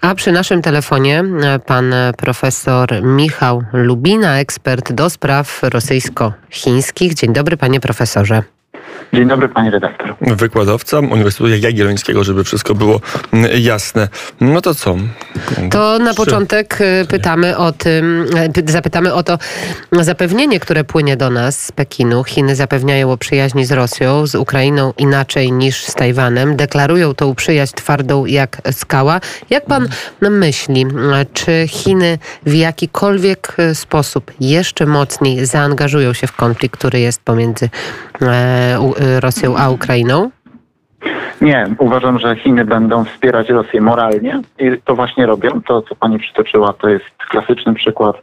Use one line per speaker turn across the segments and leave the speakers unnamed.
A przy naszym telefonie e, pan profesor Michał Lubina, ekspert do spraw rosyjsko-chińskich. Dzień dobry, panie profesorze.
Dzień dobry, pani redaktor.
Wykładowca Uniwersytetu Jagiellońskiego, żeby wszystko było mm, jasne. No to co?
To na początek y, pytamy o tym, y, zapytamy o to zapewnienie, które płynie do nas z Pekinu. Chiny zapewniają o przyjaźni z Rosją, z Ukrainą inaczej niż z Tajwanem. Deklarują tą przyjaźń twardą jak skała. Jak pan myśli, czy Chiny w jakikolwiek y, sposób jeszcze mocniej zaangażują się w konflikt, który jest pomiędzy e, Rosją a Ukrainą?
Nie, uważam, że Chiny będą wspierać Rosję moralnie i to właśnie robią. To, co pani przytoczyła, to jest klasyczny przykład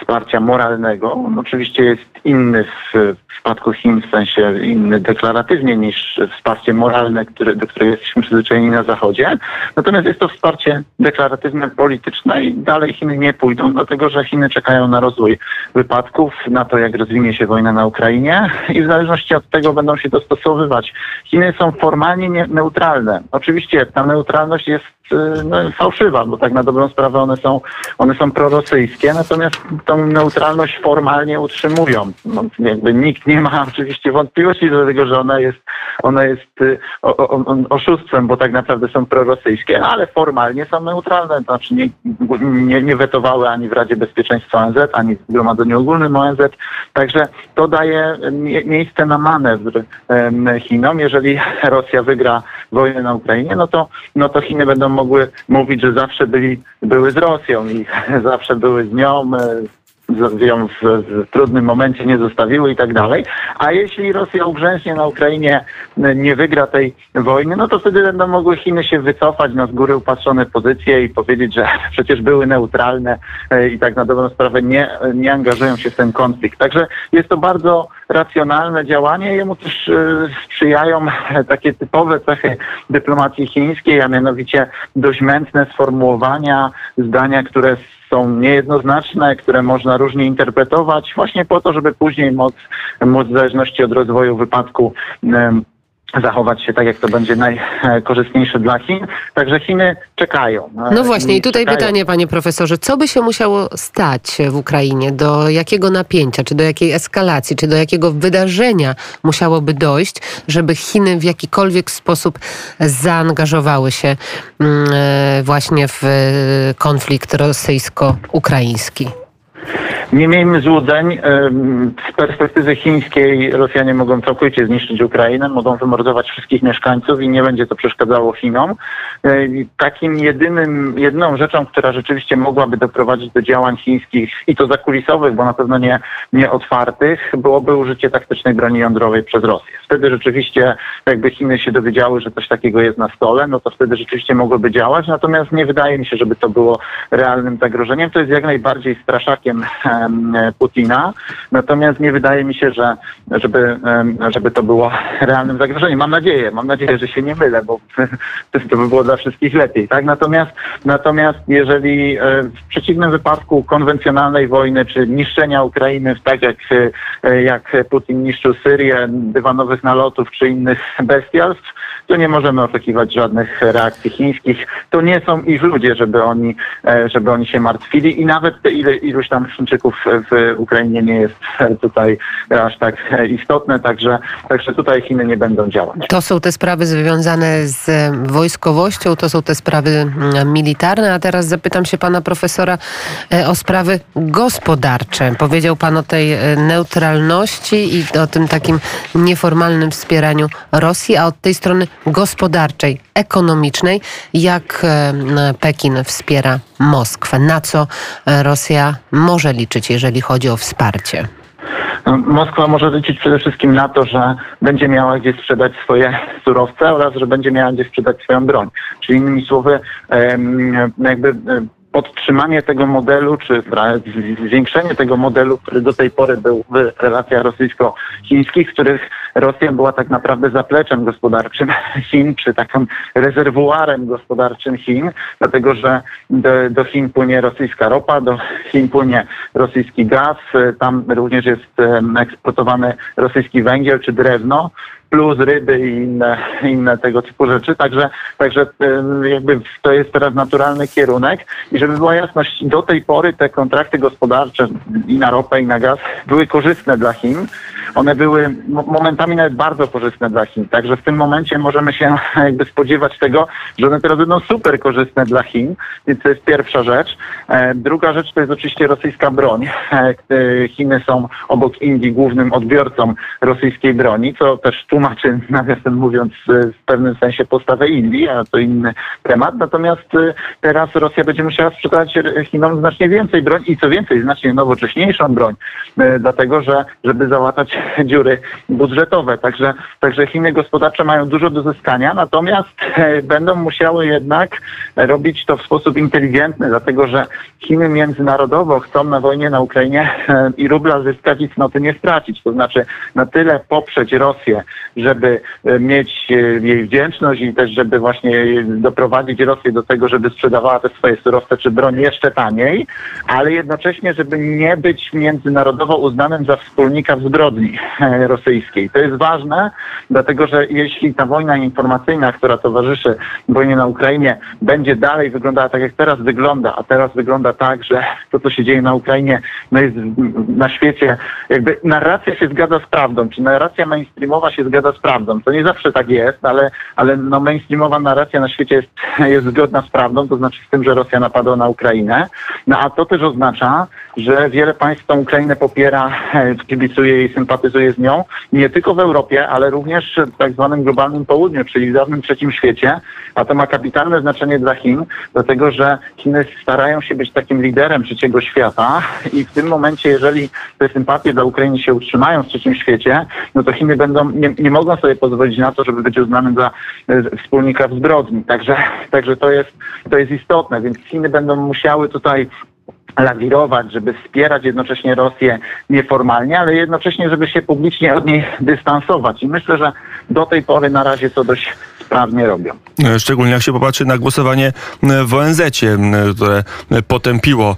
wsparcia moralnego. oczywiście jest inny w przypadku Chin, w sensie inny deklaratywnie niż wsparcie moralne, które, do którego jesteśmy przyzwyczajeni na Zachodzie. Natomiast jest to wsparcie deklaratywne, polityczne i dalej Chiny nie pójdą, dlatego że Chiny czekają na rozwój wypadków, na to, jak rozwinie się wojna na Ukrainie i w zależności od tego będą się dostosowywać. Chiny są formalnie neutralne. Oczywiście ta neutralność jest Y, no, fałszywa, bo tak na dobrą sprawę one są, one są prorosyjskie, natomiast tą neutralność formalnie utrzymują. No, jakby nikt nie ma oczywiście wątpliwości do tego, że ona jest, ona jest y, o, o, oszustwem, bo tak naprawdę są prorosyjskie, ale formalnie są neutralne, znaczy nie, nie, nie wetowały ani w Radzie Bezpieczeństwa ONZ, ani w Zgromadzeniu Ogólnym ONZ, także to daje miejsce na manewr Chinom. Jeżeli Rosja wygra wojnę na Ukrainie, no to, no to Chiny będą mogły mówić, że zawsze byli, były z Rosją i zawsze były z nią, e, ją w, w, trudnym momencie nie zostawiły i tak dalej. A jeśli Rosja ugrzęśnie na Ukrainie, e, nie wygra tej wojny, no to wtedy będą mogły Chiny się wycofać na z góry upatrzone pozycje i powiedzieć, że przecież były neutralne e, i tak na dobrą sprawę nie, nie angażują się w ten konflikt. Także jest to bardzo racjonalne działanie. Jemu też e, sprzyjają takie typowe cechy dyplomacji chińskiej, a mianowicie dość mętne sformułowania, zdania, które są niejednoznaczne, które można różnie interpretować, właśnie po to, żeby później móc, móc w zależności od rozwoju wypadku zachować się tak, jak to będzie najkorzystniejsze dla Chin. Także Chiny czekają.
No właśnie, i tutaj czekają. pytanie, panie profesorze, co by się musiało stać w Ukrainie? Do jakiego napięcia, czy do jakiej eskalacji, czy do jakiego wydarzenia musiałoby dojść, żeby Chiny w jakikolwiek sposób zaangażowały się mm, e, właśnie w konflikt rosyjsko-ukraiński?
Nie miejmy złudzeń. Z perspektywy chińskiej Rosjanie mogą całkowicie zniszczyć Ukrainę, mogą wymordować wszystkich mieszkańców i nie będzie to przeszkadzało Chinom. Takim jedynym, jedyną rzeczą, która rzeczywiście mogłaby doprowadzić do działań chińskich i to zakulisowych, bo na pewno nie, nie otwartych, byłoby użycie taktycznej broni jądrowej przez Rosję. Wtedy rzeczywiście, jakby Chiny się dowiedziały, że coś takiego jest na stole, no to wtedy rzeczywiście mogłoby działać. Natomiast nie wydaje mi się, żeby to było realnym zagrożeniem. To jest jak najbardziej straszakiem Putina. Natomiast nie wydaje mi się, że żeby, żeby to było realnym zagrożeniem. Mam nadzieję, mam nadzieję, że się nie mylę, bo to by było dla wszystkich lepiej. Tak? Natomiast, natomiast jeżeli e, w przeciwnym wypadku konwencjonalnej wojny czy niszczenia Ukrainy, tak jak, e, jak Putin niszczył Syrię, dywanowych nalotów czy innych bestialstw, to nie możemy oczekiwać żadnych reakcji chińskich. To nie są ich ludzie, żeby oni, e, żeby oni się martwili i nawet te ile, iluś tam Chińczyków w Ukrainie nie jest tutaj aż tak istotne, także, także tutaj Chiny nie będą działać.
To są te sprawy związane z wojskowością, to są te sprawy mm, militarne, a teraz zapytam się pana profesora e, o sprawy gospodarcze. Powiedział pan o tej e, neutralności i o tym takim nieformalnym wspieraniu Rosji, a od tej strony gospodarczej, ekonomicznej, jak Pekin wspiera Moskwę? Na co Rosja może liczyć, jeżeli chodzi o wsparcie?
No, Moskwa może liczyć przede wszystkim na to, że będzie miała gdzie sprzedać swoje surowce oraz że będzie miała gdzie sprzedać swoją broń. Czyli innymi słowy, jakby podtrzymanie tego modelu, czy zwiększenie tego modelu, który do tej pory był w relacjach rosyjsko-chińskich, w których Rosja była tak naprawdę zapleczem gospodarczym Chin, czy takim rezerwuarem gospodarczym Chin, dlatego że do, do Chin płynie rosyjska ropa, do Chin płynie rosyjski gaz, tam również jest eksportowany rosyjski węgiel czy drewno. Plus ryby i inne, inne tego typu rzeczy. Także, także jakby to jest teraz naturalny kierunek. I żeby była jasność, do tej pory te kontrakty gospodarcze i na ropę, i na gaz były korzystne dla Chin. One były momentami nawet bardzo korzystne dla Chin. Także w tym momencie możemy się jakby spodziewać tego, że one teraz będą super korzystne dla Chin. Więc to jest pierwsza rzecz. E, druga rzecz to jest oczywiście rosyjska broń. E, Chiny są obok Indii głównym odbiorcą rosyjskiej broni, co też tłumaczy, nawiasem mówiąc, w pewnym sensie postawę Indii, a to inny temat. Natomiast e, teraz Rosja będzie musiała sprzedać Chinom znacznie więcej broni i co więcej, znacznie nowocześniejszą broń, dlatego że żeby załatać dziury budżetowe. Także, także Chiny gospodarcze mają dużo do zyskania, natomiast będą musiały jednak robić to w sposób inteligentny, dlatego że Chiny międzynarodowo chcą na wojnie na Ukrainie i rubla zyskać i cnoty nie stracić. To znaczy na tyle poprzeć Rosję, żeby e, mieć e, jej wdzięczność i też, żeby właśnie doprowadzić Rosję do tego, żeby sprzedawała te swoje surowce czy broń jeszcze taniej, ale jednocześnie, żeby nie być międzynarodowo uznanym za wspólnika w zbrodni rosyjskiej. To jest ważne, dlatego że jeśli ta wojna informacyjna, która towarzyszy wojnie na Ukrainie, będzie dalej wyglądała tak, jak teraz wygląda, a teraz wygląda tak, że to, co się dzieje na Ukrainie, no jest na świecie, jakby narracja się zgadza z prawdą, czy narracja mainstreamowa się zgadza z prawdą. To nie zawsze tak jest, ale, ale no mainstreamowa narracja na świecie jest, jest zgodna z prawdą, to znaczy z tym, że Rosja napadła na Ukrainę. No a to też oznacza, że wiele państw tą Ukrainę popiera, kibicuje jej, sympatyzuje z nią, nie tylko w Europie, ale również w tak zwanym globalnym południu, czyli w dawnym trzecim świecie, a to ma kapitalne znaczenie dla Chin, dlatego że Chiny starają się być takim liderem trzeciego świata. I w tym momencie, jeżeli te sympatie dla Ukrainy się utrzymają w trzecim świecie, no to Chiny będą, nie, nie mogą sobie pozwolić na to, żeby być uznanym za e, wspólnika w zbrodni. Także, także to, jest, to jest istotne, więc Chiny będą musiały tutaj lawirować, żeby wspierać jednocześnie Rosję nieformalnie, ale jednocześnie, żeby się publicznie od niej dystansować. I myślę, że do tej pory na razie to dość sprawnie robią.
E, szczególnie jak się popatrzy na głosowanie e, w ONZ, które potępiło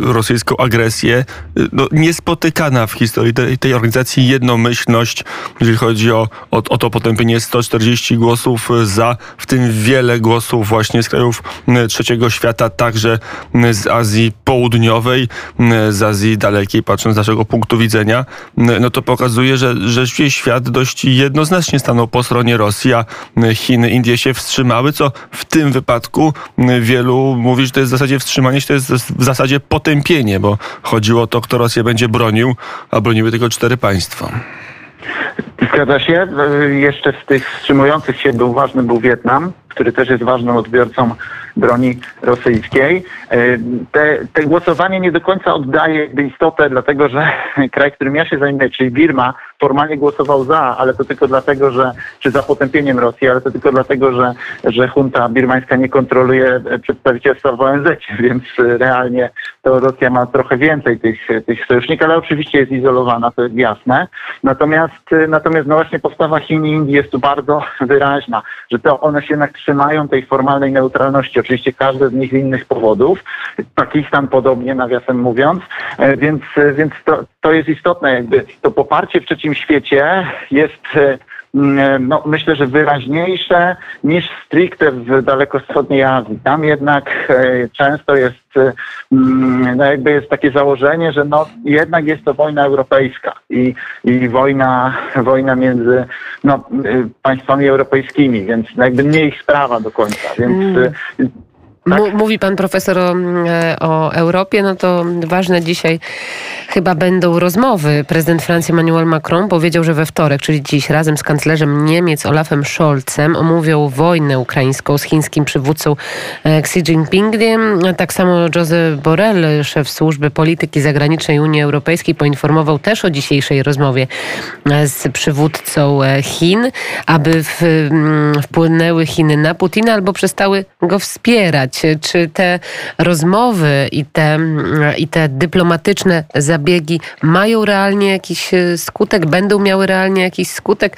rosyjską agresję. No, niespotykana w historii tej, tej organizacji jednomyślność, jeżeli chodzi o, o, o to potępienie 140 głosów za, w tym wiele głosów właśnie z krajów trzeciego świata, także z Azji Południowej, z Azji Dalekiej, patrząc z naszego punktu widzenia, no to pokazuje, że, że świat dość jednoznacznie stanął po stronie Rosji, a Chiny, Indie się wstrzymały, co w tym wypadku wielu mówi, że to jest w zasadzie wstrzymanie się, to jest w zasadzie potępienie, bo chodziło o to, kto Rosję będzie bronił, a broniły tylko cztery państwa.
Zgadza się. Jeszcze z tych wstrzymujących się był ważny był Wietnam, który też jest ważnym odbiorcą broni rosyjskiej. E, te, te głosowanie nie do końca oddaje jakby istotę, dlatego że kraj, którym ja się zajmuję, czyli Birma, formalnie głosował za, ale to tylko dlatego, że, czy za potępieniem Rosji, ale to tylko dlatego, że, że junta birmańska nie kontroluje przedstawicielstwa w ONZ, więc realnie to Rosja ma trochę więcej tych, tych sojuszników, ale oczywiście jest izolowana, to jest jasne. Natomiast, natomiast no właśnie postawa Chin i Indii jest tu bardzo wyraźna, że to one się jednak trzymają tej formalnej neutralności. Oczywiście każdy z nich z innych powodów. Pakistan podobnie, nawiasem mówiąc. E, więc, więc to, to jest istotne, jakby to poparcie w trzecim świecie jest e, no, myślę, że wyraźniejsze niż stricte w dalekowschodniej Azji. Tam jednak e, często jest, mm, no jakby jest takie założenie, że no, jednak jest to wojna europejska i, i wojna, wojna między no, państwami europejskimi, więc jakby nie ich sprawa do końca. Więc mm.
Tak? Mówi pan profesor o, e, o, Europie, no to ważne dzisiaj chyba będą rozmowy. Prezydent Francji Emmanuel Macron powiedział, że we wtorek, czyli dziś, razem z kanclerzem Niemiec Olafem Scholzem omówią wojnę ukraińską z chińskim przywódcą e, Xi Jinpingiem. Tak samo Joseph Borrell, szef służby polityki zagranicznej Unii Europejskiej, poinformował też o dzisiejszej rozmowie e, z przywódcą Chin, aby w, wpłynęły Chiny na Putina albo przestały go wspierać. Czy te rozmowy i te, i te dyplomatyczne zabiegi mają realnie jakiś e, skutek, będą miały realnie jakiś skutek,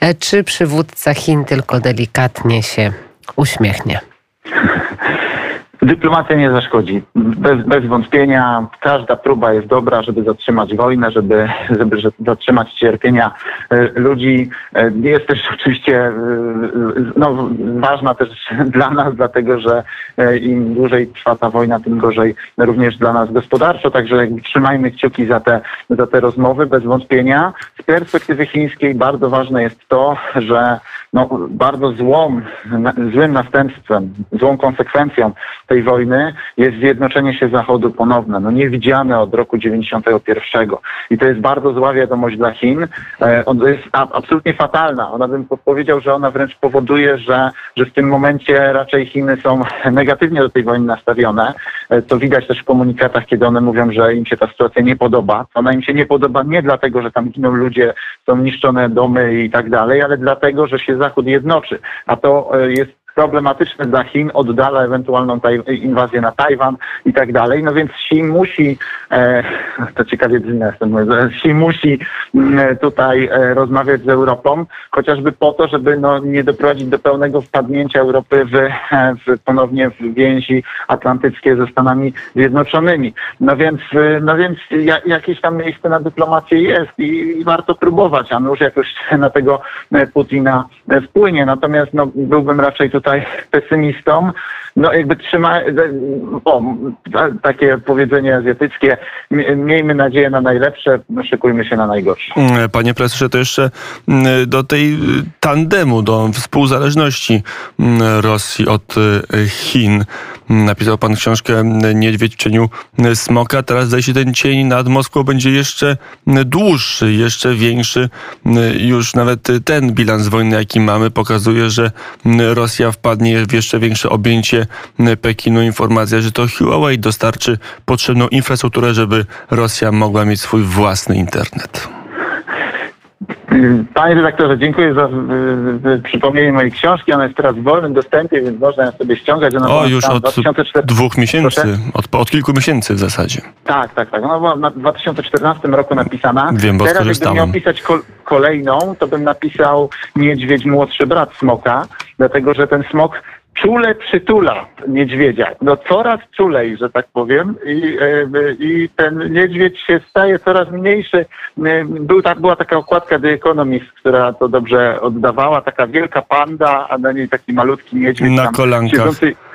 e, czy przywódca Chin tylko delikatnie się uśmiechnie?
Dyplomacja nie zaszkodzi. Bez, bez wątpienia każda próba jest dobra, żeby zatrzymać wojnę, żeby, żeby zatrzymać cierpienia e, ludzi. E, jest też oczywiście e, no, ważna też dla nas, dlatego że im dłużej trwa ta wojna, tym gorzej również dla nas gospodarczo. Także trzymajmy kciuki za te, za te rozmowy bez wątpienia. Z perspektywy chińskiej bardzo ważne jest to, że no, bardzo złą, złym następstwem, złą konsekwencją tej wojny jest zjednoczenie się Zachodu ponowne, no niewidziane od roku 91. I to jest bardzo zła wiadomość dla Chin. E, ona jest absolutnie fatalna. Ona bym powiedział, że ona wręcz powoduje, że, że w tym momencie raczej Chiny są negatywnie do tej wojny nastawione. E, to widać też w komunikatach, kiedy one mówią, że im się ta sytuacja nie podoba. Ona im się nie podoba nie dlatego, że tam giną ludzie, są niszczone domy i tak dalej, ale dlatego, że się Zachód jednoczy. A to e, jest problematyczne dla Chin, oddala ewentualną inwazję na Tajwan i tak dalej. No więc Xi musi, e, to ciekawie brzmi, jestem, Xi musi mm, tutaj e, rozmawiać z Europą, chociażby po to, żeby no, nie doprowadzić do pełnego wpadnięcia Europy w, e, w ponownie w więzi atlantyckie ze Stanami Zjednoczonymi. No więc, e, no więc ja, jakieś tam miejsce na dyplomację jest i, i warto próbować, a już jakoś na tego Putina wpłynie. Natomiast no, byłbym raczej tutaj tutaj pesymistą. No jakby trzyma, o, takie powiedzenie azjatyckie, miejmy nadzieję na najlepsze, no, szykujmy się na najgorsze.
Mm, panie profesorze, to jeszcze mm, do tej y, tandemu, do współzależności mm, Rosji od y, Chin. Napisał pan książkę Niedźwiedź w cieniu smoka. Teraz zdaje się ten cień nad Moskwą będzie jeszcze dłuższy, jeszcze większy. Już nawet ten bilans wojny, jaki mamy, pokazuje, że Rosja wpadnie w jeszcze większe objęcie Pekinu. Informacja, że to Huawei dostarczy potrzebną infrastrukturę, żeby Rosja mogła mieć swój własny internet.
Panie redaktorze, dziękuję za y, y, przypomnienie mojej książki. Ona jest teraz w wolnym dostępie, więc można ją sobie ściągać. Ona
o, już od 2004... dwóch miesięcy, od, od, kilku miesięcy w zasadzie.
Tak, tak, tak. Ona była w 2014 roku napisana.
Wiem, bo
Teraz
gdybym
miał pisać kol kolejną, to bym napisał Niedźwiedź, młodszy brat Smoka, dlatego że ten Smok czule przytula niedźwiedzia. No coraz czulej, że tak powiem. I, e, i ten niedźwiedź się staje coraz mniejszy. E, był tak, była taka okładka The Economist, która to dobrze oddawała. Taka wielka panda, a na niej taki malutki niedźwiedź.
Na kolankach.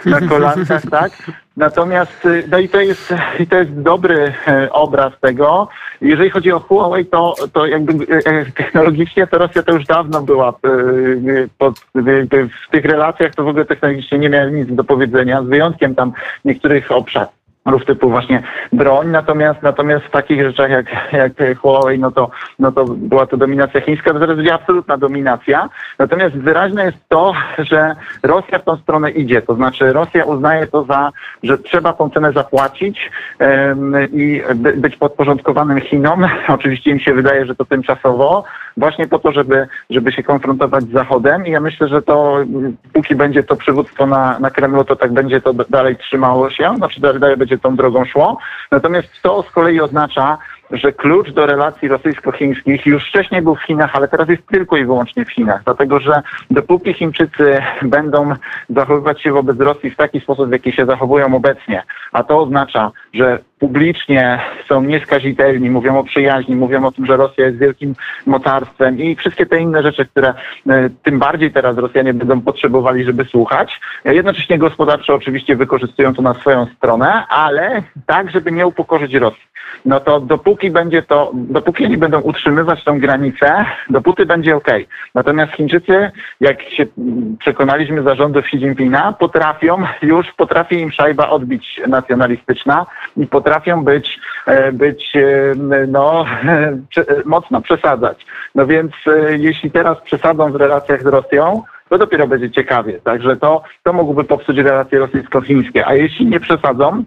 Na kolankach, tak. Natomiast, y, no i to jest, i to jest dobry e, obraz tego. Jeżeli chodzi o Huawei, to, to jakby e, e, technologicznie to Rosja to już dawno była pod, w tych relacjach, to w ogóle technologicznie nie miała nic do powiedzenia, z wyjątkiem tam niektórych obszarów rów typu właśnie broń, natomiast natomiast w takich rzeczach jak, jak Huawei, no to, no to była to dominacja chińska, to teraz będzie absolutna dominacja. Natomiast wyraźne jest to, że Rosja w tą stronę idzie, to znaczy Rosja uznaje to za, że trzeba tą cenę zapłacić um, i by, być podporządkowanym Chinom. Oczywiście im się wydaje, że to tymczasowo, właśnie po to, żeby, żeby się konfrontować z Zachodem i ja myślę, że to póki będzie to przywództwo na, na Kremlu, to tak będzie to dalej trzymało się, znaczy dalej będzie tą drogą szło. Natomiast to z kolei oznacza, że klucz do relacji rosyjsko-chińskich już wcześniej był w Chinach, ale teraz jest tylko i wyłącznie w Chinach. Dlatego, że dopóki Chińczycy będą zachowywać się wobec Rosji w taki sposób, w jaki się zachowują obecnie, a to oznacza, że publicznie są nieskazitelni, mówią o przyjaźni, mówią o tym, że Rosja jest wielkim mocarstwem i wszystkie te inne rzeczy, które e, tym bardziej teraz Rosjanie będą potrzebowali, żeby słuchać. Jednocześnie gospodarczo oczywiście wykorzystują to na swoją stronę, ale tak, żeby nie upokorzyć Rosji no to dopóki będzie to, dopóki oni będą utrzymywać tą granicę, dopóty będzie ok. Natomiast Chińczycy, jak się przekonaliśmy zarządów Xi Jinpinga, potrafią, już potrafi im szajba odbić nacjonalistyczna i potrafią być, e, być e, no, mocno przesadzać. No więc e, jeśli teraz przesadzą w relacjach z Rosją, to dopiero będzie ciekawie. Także to, to mogłoby popsuć relacje rosyjsko-chińskie. A jeśli nie przesadzą,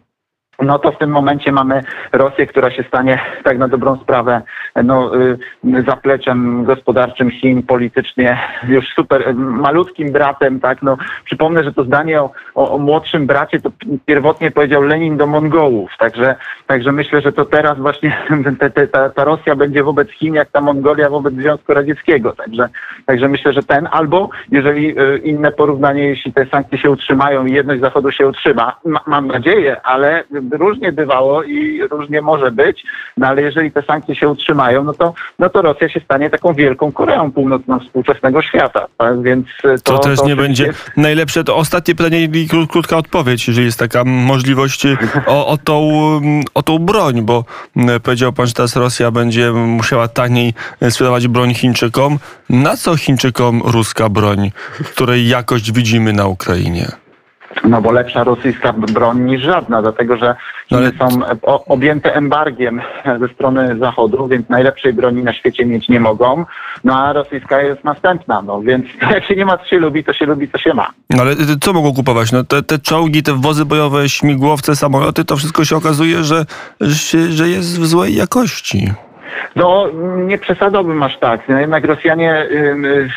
no to w tym momencie mamy Rosję, która się stanie tak na dobrą sprawę no, y, zapleczem gospodarczym Chin, politycznie już super malutkim bratem, tak, no przypomnę, że to zdanie o, o, o, młodszym bracie to pierwotnie powiedział Lenin do Mongołów, także Także myślę, że to teraz właśnie te, te, ta, ta Rosja będzie wobec Chin, jak ta Mongolia wobec Związku Radzieckiego. Także, także myślę, że ten albo jeżeli y, inne porównanie, jeśli te sankcje się utrzymają i jedność Zachodu się utrzyma, ma, mam nadzieję, ale różnie bywało i różnie może być, no ale jeżeli te sankcje się utrzymają, no to, no to Rosja się stanie taką wielką Koreą Północną współczesnego świata. Tak? Więc
to, to też to nie będzie jest... najlepsze. To ostatnie pytanie i krótka odpowiedź, jeżeli jest taka możliwość o, o, tą, o tą broń, bo powiedział pan, że teraz Rosja będzie musiała taniej sprzedawać broń Chińczykom. Na co Chińczykom ruska broń, której jakość widzimy na Ukrainie?
No bo lepsza rosyjska broń niż żadna, dlatego że no ale... są objęte embargiem ze strony Zachodu, więc najlepszej broni na świecie mieć nie mogą. No a rosyjska jest następna, no więc jak się nie ma co się lubi, to się lubi co się ma.
No ale co mogą kupować? No te, te czołgi, te wozy bojowe, śmigłowce, samoloty, to wszystko się okazuje, że, że, że jest w złej jakości.
No, nie przesadałbym aż tak. No, jednak Rosjanie y,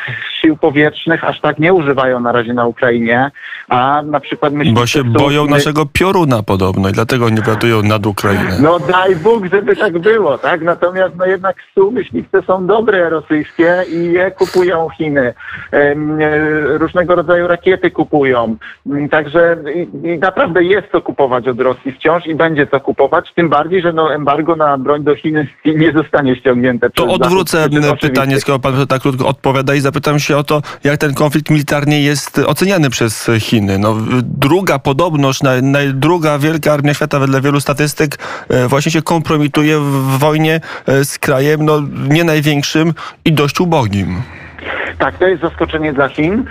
sił powietrznych aż tak nie używają na razie na Ukrainie, a na przykład
myślę, Bo się boją my... naszego pioruna podobno i dlatego nie wiadują nad Ukrainę.
No daj Bóg, żeby tak było, tak? Natomiast no jednak su myśliwce są dobre rosyjskie i je kupują Chiny. E, różnego rodzaju rakiety kupują. Mm, także i naprawdę jest co kupować od Rosji wciąż i będzie co kupować, tym bardziej, że no embargo na broń do Chin nie zostanie ściągnięte.
To odwrócę Zachód, pytanie, skoro pan tak krótko odpowiada i zapytam się o to, jak ten konflikt militarnie jest oceniany przez Chiny. No, druga podobność, na, na, druga wielka armia świata wedle wielu statystyk e, właśnie się kompromituje w wojnie e, z krajem no, nie największym i dość ubogim.
Tak, to jest zaskoczenie dla Chin.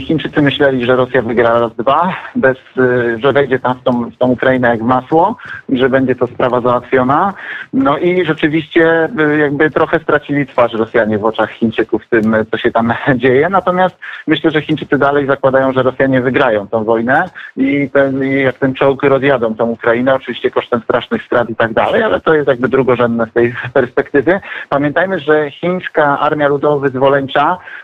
Chińczycy myśleli, że Rosja wygra raz dwa, bez, y, że wejdzie tam w tą, w tą Ukrainę jak masło, że będzie to sprawa załatwiona. No i rzeczywiście y, jakby trochę stracili twarz Rosjanie w oczach Chińczyków w tym, co się tam dzieje. Natomiast myślę, że Chińczycy dalej zakładają, że Rosjanie wygrają tą wojnę i, ten, jak ten czołg rozjadą tą Ukrainę, oczywiście kosztem strasznych strat i tak dalej, ale to jest jakby drugorzędne z tej perspektywy. Pamiętajmy, że chińska armia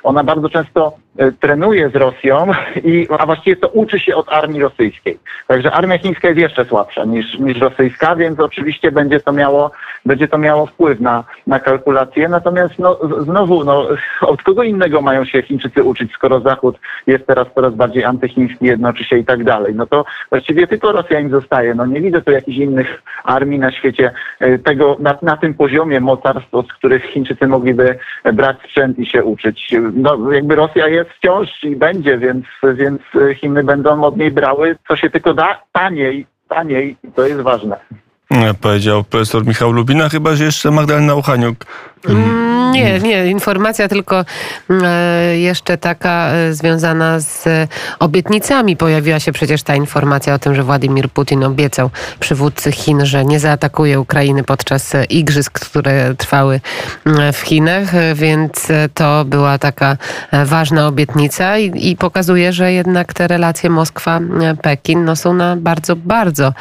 ona bardzo często trenuje z Rosją, i, a właściwie to uczy się od armii rosyjskiej. Także armia chińska jest jeszcze słabsza niż, niż rosyjska, więc oczywiście będzie to miało, będzie to miało wpływ na, na kalkulacje. Natomiast no, znowu, no, od kogo innego mają się Chińczycy uczyć, skoro Zachód jest teraz coraz bardziej antychiński, jednoczy się i tak dalej. No to właściwie tylko Rosja im zostaje. No nie widzę tu jakichś innych armii na świecie e, tego, na, na tym poziomie mocarstw, od których Chińczycy mogliby brać sprzęt i się uczyć no, jakby Rosja jest wciąż i będzie, więc, więc Chiny będą od niej brały, co się tylko da, taniej, taniej i to jest ważne.
Powiedział profesor Michał Lubina, chyba że jeszcze Magdalena Uchaniuk
Mm, nie, nie. Informacja tylko mm, e, jeszcze taka e, związana z obietnicami. Pojawiła się przecież ta informacja o tym, że Władimir Putin obiecał przywódcy Chin, że nie zaatakuje Ukrainy podczas igrzysk, które trwały mm, w Chinach, więc to była taka e, ważna obietnica i, i pokazuje, że jednak te relacje Moskwa-Pekin no, są na bardzo, bardzo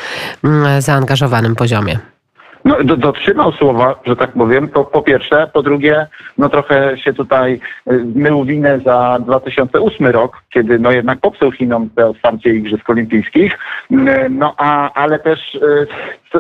zaangażowanym poziomie.
No, do, dotrzymał słowa, że tak powiem, to po pierwsze. Po drugie, no trochę się tutaj y, mył winę za 2008 rok, kiedy no jednak popsuł Chinom te otwarcie Igrzysk Olimpijskich. Y, no a, ale też y,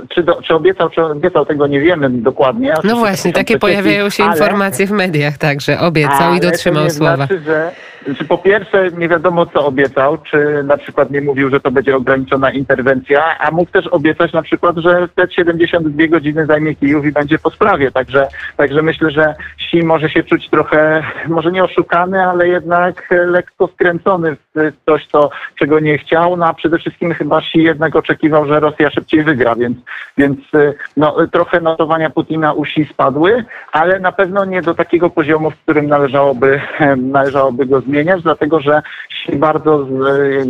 czy, do, czy obiecał, czy obiecał, tego nie wiemy dokładnie.
No właśnie, takie pojawiają się ale, informacje w mediach także. Obiecał i dotrzymał
to
słowa.
Znaczy, że, czy po pierwsze nie wiadomo co obiecał, czy na przykład nie mówił, że to będzie ograniczona interwencja, a mógł też obiecać na przykład, że te 72 godziny zajmie Kijów i będzie po sprawie. Także, także myślę, że Xi może się czuć trochę, może nie oszukany, ale jednak lekko skręcony w coś, co, czego nie chciał. No a przede wszystkim chyba Xi jednak oczekiwał, że Rosja szybciej wygra, więc więc y, no, trochę notowania Putina usi spadły, ale na pewno nie do takiego poziomu, w którym należałoby, należałoby go zmieniać, dlatego że się bardzo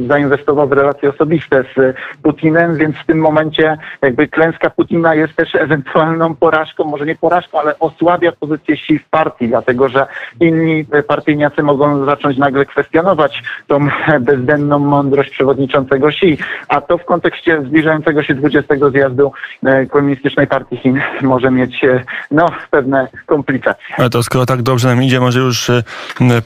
zainwestował w relacje osobiste z Putinem, więc w tym momencie jakby klęska Putina jest też ewentualną porażką, może nie porażką, ale osłabia pozycję sił w partii, dlatego że inni partyjniacy mogą zacząć nagle kwestionować tą bezdenną mądrość przewodniczącego Xi, a to w kontekście zbliżającego się 20 zjazdu e, Komunistycznej Partii Chin może mieć e, no, pewne komplikacje.
Ale to skoro tak dobrze nam idzie, może już e,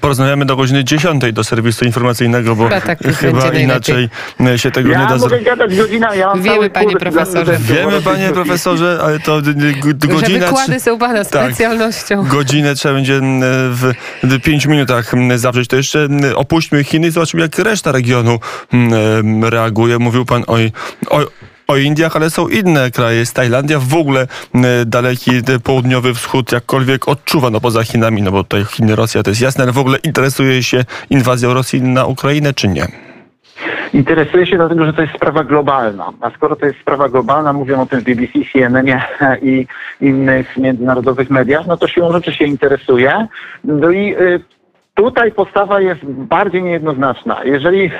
porozmawiamy do godziny 10 do serwisu informacyjnego, bo
Chyba tak
chyba inaczej e, się tego
Ja
nie da
mogę
zrobić.
gadać godzinę, ja mam
Wiemy, panie profesorze.
Wiemy, panie profesorze, ale to d- d- g-
Że
godzina...
wykłady są pana
Tak.
specjalnością.
Godzinę trzeba będzie w, w pięciu minutach m, zawrzeć. To jeszcze opuśćmy Chiny i zobaczmy, jak reszta regionu reaguje. Mówił pan o, o, o Indiach, ale są inne kraje. Jest Tajlandia, w ogóle daleki południowy wschód jakkolwiek odczuwa, no poza Chinami, no bo tutaj Chiny, Rosja to jest jasne, ale w ogóle interesuje się inwazją Rosji na Ukrainę, czy nie?
Interesuje się dlatego, że to jest sprawa globalna. A skoro to jest sprawa globalna, mówią o tym w BBC, CNN i innych międzynarodowych mediach, no to siłą rzeczy się interesuje. No i y, tutaj postawa jest bardziej niejednoznaczna. Jeżeli e,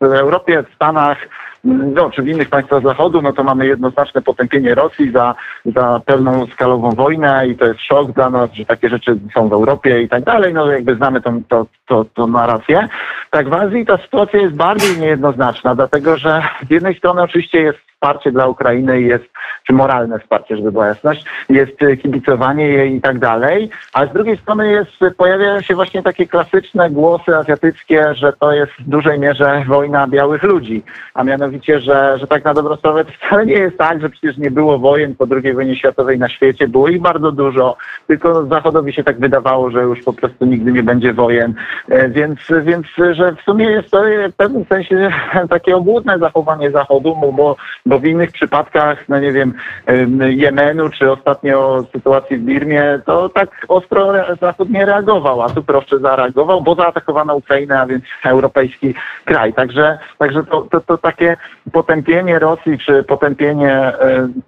w Europie, w Stanach, no, czy w innych państwach Zachodu, no to mamy jednoznaczne potępienie Rosji za, za pełną skalową wojnę i to jest szok dla nas, że takie rzeczy są w Europie i tak dalej. No jakby znamy tą, to, to, to narrację. Tak w Azji ta sytuacja jest bardziej niejednoznaczna, dlatego że z jednej strony oczywiście jest wsparcie dla Ukrainy jest, czy moralne wsparcie, żeby była jasność, jest y, kibicowanie jej i tak dalej, a z drugiej strony jest, y, pojawiają się właśnie takie klasyczne głosy azjatyckie, że to jest w dużej mierze wojna białych ludzi, a mianowicie, że, że tak na dobrą sprawę to wcale nie jest tak, że przecież nie było wojen po II wojnie światowej na świecie, było ich bardzo dużo, tylko Zachodowi się tak wydawało, że już po prostu nigdy nie będzie wojen, E, więc, więc że w sumie jest to w pewnym sensie takie obłudne zachowanie Zachodu, bo- bo, w innych przypadkach, no nie wiem, em, Jemenu, czy ostatnio sytuacji w Birmie, to tak ostro Zachód nie reagował, a tu proszę zareagował, bo zaatakowano Ukrainę, a więc europejski kraj. Także, także to, to, to takie potępienie Rosji, czy potępienie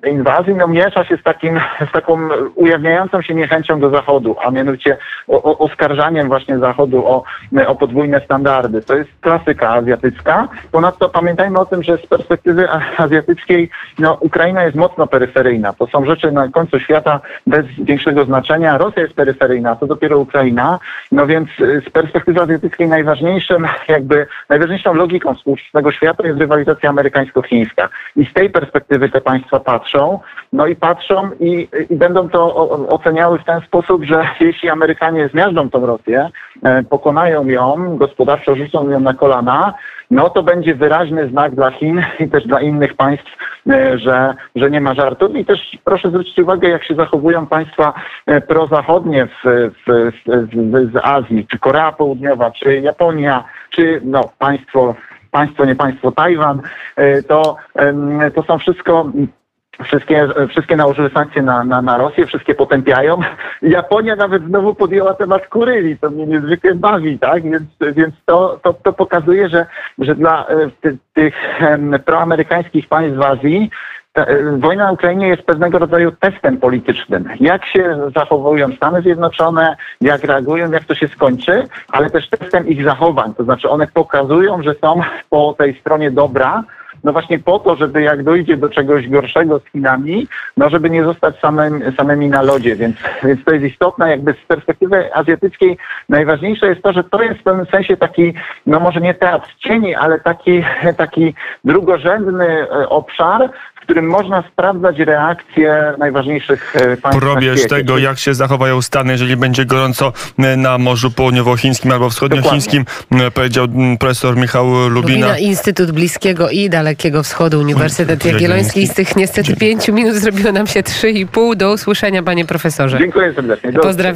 inwazji, no miesza się z takim, z taką ujawniającą się niechęcią do Zachodu, a mianowicie o, o, oskarżaniem właśnie Zachodu o, o podwójne standardy. To jest klasyka azjatycka. Ponadto pamiętajmy o tym, że z perspektywy a- azjatyckiej no, Ukraina jest mocno peryferyjna. To są rzeczy na końcu świata bez większego znaczenia. Rosja jest peryferyjna, to dopiero Ukraina. No więc y, z perspektywy azjatyckiej najważniejszym, jakby najważniejszą logiką współczesnego świata jest rywalizacja amerykańsko-chińska. I z tej perspektywy te państwa patrzą, no i patrzą i, i będą to oceniały w ten sposób, że jeśli Amerykanie zmiażdżą tą Rosję, e, pokonają ją, gospodarczo rzucą ją na kolana, no to będzie wyraźny znak dla Chin i też dla innych państw, e, że, że nie ma żartów. I też proszę zwrócić uwagę, jak się zachowują państwa e, prozachodnie w, w, w, z Azji, czy Korea Południowa, czy Japonia, czy no, państwo, państwo, nie państwo Tajwan, e, to, to są wszystko Wszystkie, wszystkie nałożyły sankcje na, na, na Rosję, wszystkie potępiają. Japonia nawet znowu podjęła temat Kuryli, to mnie niezwykle bawi, tak? Więc, więc to, to, to pokazuje, że, że dla e, ty, tych proamerykańskich państw w Azji ta, e, wojna na Ukrainie jest pewnego rodzaju testem politycznym. Jak się zachowują Stany Zjednoczone, jak reagują, jak to się skończy, ale też testem ich zachowań. To znaczy one pokazują, że są po tej stronie dobra, no właśnie po to, żeby jak dojdzie do czegoś gorszego z Chinami, no żeby nie zostać samym, samymi na lodzie, więc, więc to jest istotne, jakby z perspektywy azjatyckiej najważniejsze jest to, że to jest w pewnym sensie taki, no może nie teatr cieni, ale taki, taki drugorzędny e, obszar, w którym można sprawdzać reakcje najważniejszych e, państw
Probierz tego, jak się zachowają Stany, jeżeli będzie gorąco e, na Morzu Południowochińskim albo Wschodniochińskim, e, powiedział m, profesor Michał Lubina.
Lubina, Instytut Bliskiego i Dalekiego Wschodu, Uniwersytet Jagielloński. Z tych niestety pięciu minut zrobiło nam się trzy i pół. Do usłyszenia, panie profesorze.
Dziękuję serdecznie. Do
Pozdrawiamy.